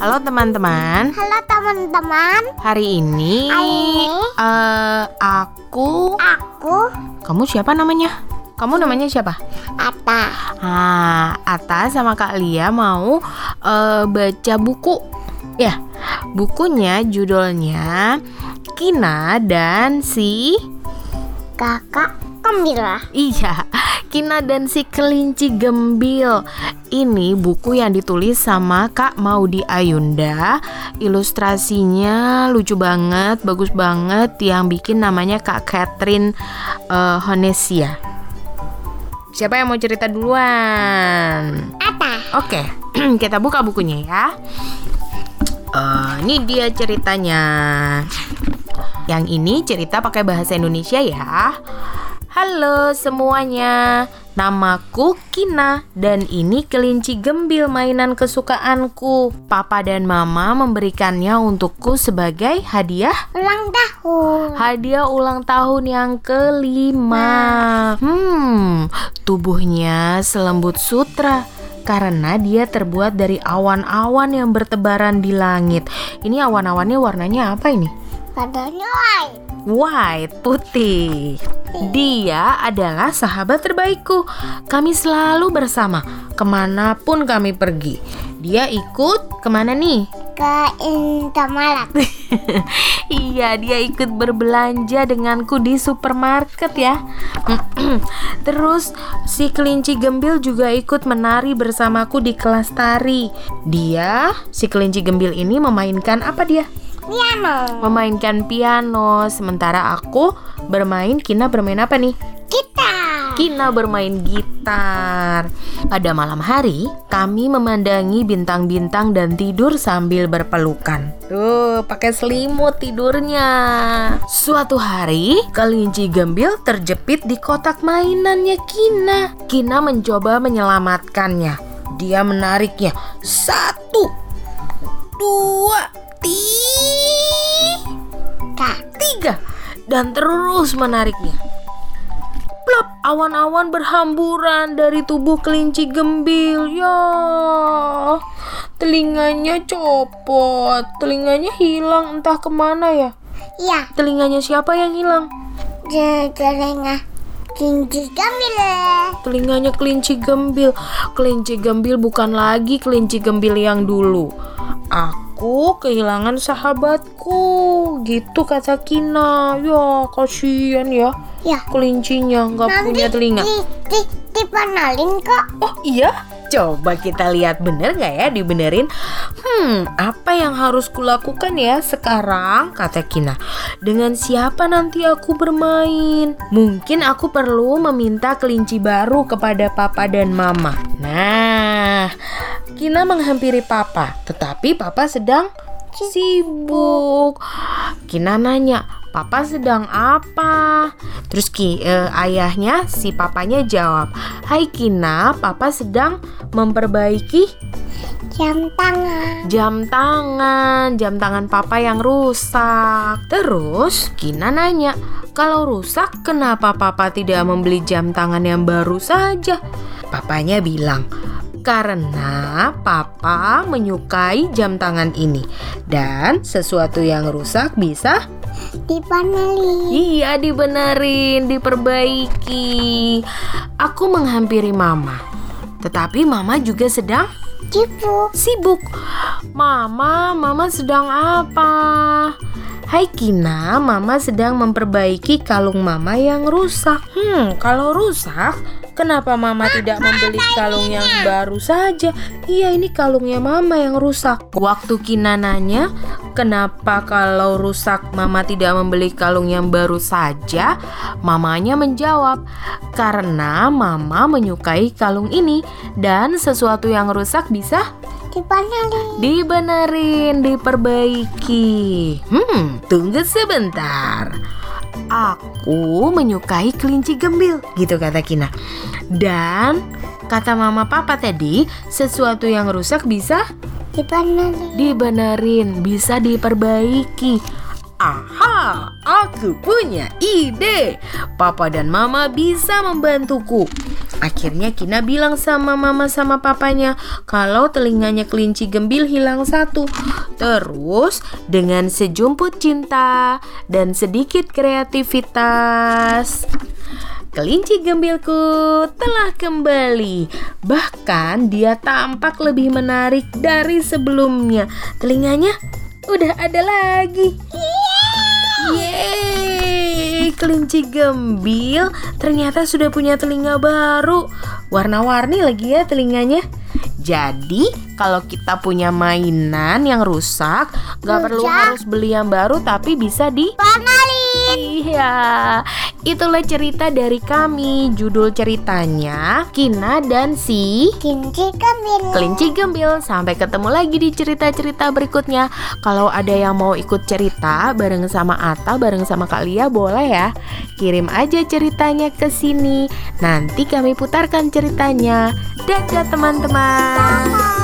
Halo teman-teman. Halo teman-teman. Hari ini Hari ini eh, aku aku kamu siapa namanya? Kamu namanya siapa? Ata. Ah, Ata sama Kak Lia mau eh, baca buku. Ya, bukunya judulnya Kina dan si Kakak Kamila. Iya, Kina dan si kelinci gembil. Ini buku yang ditulis sama Kak Maudi Ayunda. Ilustrasinya lucu banget, bagus banget. Yang bikin namanya Kak Catherine eh, Honesia. Siapa yang mau cerita duluan? Ata. Oke, kita buka bukunya ya. Eh, ini dia ceritanya. Yang ini cerita pakai bahasa Indonesia ya. Halo semuanya, namaku Kina dan ini kelinci gembil mainan kesukaanku. Papa dan Mama memberikannya untukku sebagai hadiah Ulang tahun. Hadiah ulang tahun yang kelima. Hmm, tubuhnya selembut sutra karena dia terbuat dari awan-awan yang bertebaran di langit. Ini awan-awannya warnanya apa ini? Badannya white. White, putih. Dia adalah sahabat terbaikku. Kami selalu bersama ke mana pun kami pergi. Dia ikut ke mana nih? Ke Indomaret. iya, dia ikut berbelanja denganku di supermarket ya. Terus si kelinci gembil juga ikut menari bersamaku di kelas tari. Dia, si kelinci gembil ini memainkan apa dia? Piano. Memainkan piano, sementara aku bermain Kina bermain apa nih? Kita. Kina bermain gitar. Pada malam hari, kami memandangi bintang-bintang dan tidur sambil berpelukan. Tuh, pakai selimut tidurnya. Suatu hari, kelinci gembil terjepit di kotak mainannya Kina. Kina mencoba menyelamatkannya. Dia menariknya. Satu, dua, dan terus menariknya. Plop, awan-awan berhamburan dari tubuh kelinci gembil. Ya, telinganya copot, telinganya hilang entah ke mana ya. Iya. Telinganya siapa yang hilang? Telinga. Kelinci Kamila. Telinganya kelinci gembil. Kelinci gembil bukan lagi kelinci gembil yang dulu. Aku kehilangan sahabatku, gitu kata Kina. Ya, kasihan ya. Ya. Kelincinya nggak punya telinga. Di, di, dipanalin kok. Oh iya? Coba kita lihat bener nggak ya? Dibenerin. Hmm, apa yang harus kulakukan ya sekarang? Kata Kina. Dengan siapa nanti aku bermain? Mungkin aku perlu meminta kelinci baru kepada papa dan mama. Nah, Kina menghampiri papa Tetapi papa sedang sibuk. Kina nanya Papa sedang apa? Terus Ki, eh, ayahnya si papanya jawab, "Hai Kina, papa sedang memperbaiki Jam tangan. jam tangan, jam tangan papa yang rusak." Terus Kina nanya, "Kalau rusak, kenapa papa tidak membeli jam tangan yang baru saja?" Papanya bilang, karena papa menyukai jam tangan ini dan sesuatu yang rusak bisa Dipanalin. Iya dibenerin, diperbaiki Aku menghampiri mama Tetapi mama juga sedang Sibuk. sibuk Mama, mama sedang apa? Hai Kina, mama sedang memperbaiki kalung mama yang rusak Hmm, kalau rusak Kenapa mama tidak membeli kalung yang baru saja? Iya ini kalungnya mama yang rusak Waktu Kina nanya Kenapa kalau rusak mama tidak membeli kalung yang baru saja? Mamanya menjawab Karena mama menyukai kalung ini Dan sesuatu yang rusak bisa Dipanalin. dibenerin, diperbaiki. Hmm, tunggu sebentar. Aku menyukai kelinci gembil, gitu kata Kina. Dan kata mama papa tadi, sesuatu yang rusak bisa Dipanalin. dibenerin, bisa diperbaiki. Aha, aku punya ide. Papa dan mama bisa membantuku. Akhirnya Kina bilang sama mama sama papanya kalau telinganya kelinci gembil hilang satu. Terus dengan sejumput cinta dan sedikit kreativitas, kelinci gembilku telah kembali. Bahkan dia tampak lebih menarik dari sebelumnya. Telinganya udah ada lagi. Yeay, kelinci gembil ternyata sudah punya telinga baru. Warna-warni lagi ya telinganya. Jadi kalau kita punya mainan yang rusak, gak perlu harus beli yang baru tapi bisa di Panalin. Iya, itulah cerita dari kami. Judul ceritanya Kina dan si Kinci kambing. Kelinci Gembil. Sampai ketemu lagi di cerita-cerita berikutnya. Kalau ada yang mau ikut cerita bareng sama Ata, bareng sama Kak Lia, boleh ya. Kirim aja ceritanya ke sini. Nanti kami putarkan ceritanya. Dadah teman-teman.